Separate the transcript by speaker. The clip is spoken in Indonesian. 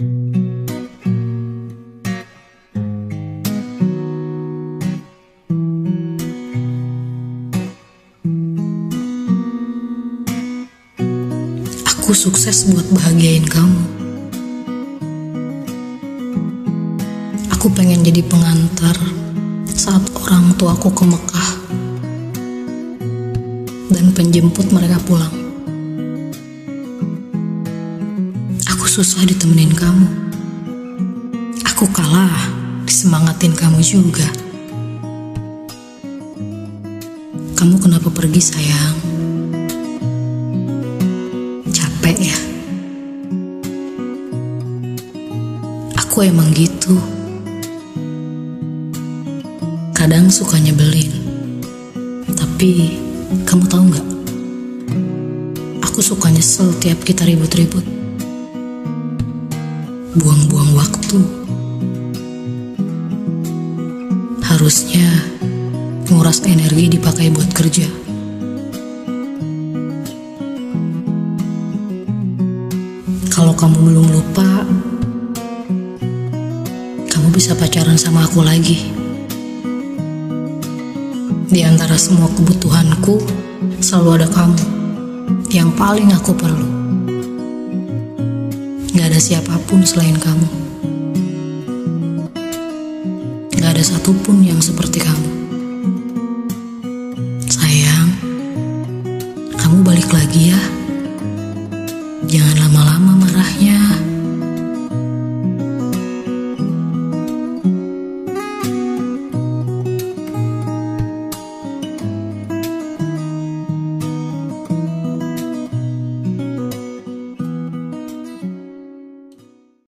Speaker 1: Aku sukses buat bahagiain kamu. Aku pengen jadi pengantar saat orang tuaku ke Mekah dan penjemput mereka pulang. Susah ditemenin kamu. Aku kalah disemangatin kamu juga. Kamu kenapa pergi sayang? Capek ya? Aku emang gitu. Kadang suka nyebelin. Tapi kamu tahu nggak? Aku suka nyesel tiap kita ribut-ribut. Buang-buang waktu. Harusnya nguras energi dipakai buat kerja. Kalau kamu belum lupa, kamu bisa pacaran sama aku lagi. Di antara semua kebutuhanku, selalu ada kamu yang paling aku perlu siapa pun selain kamu. Gak ada satupun yang seperti kamu. Sayang, kamu balik lagi ya. Jangan lama-lama marahnya.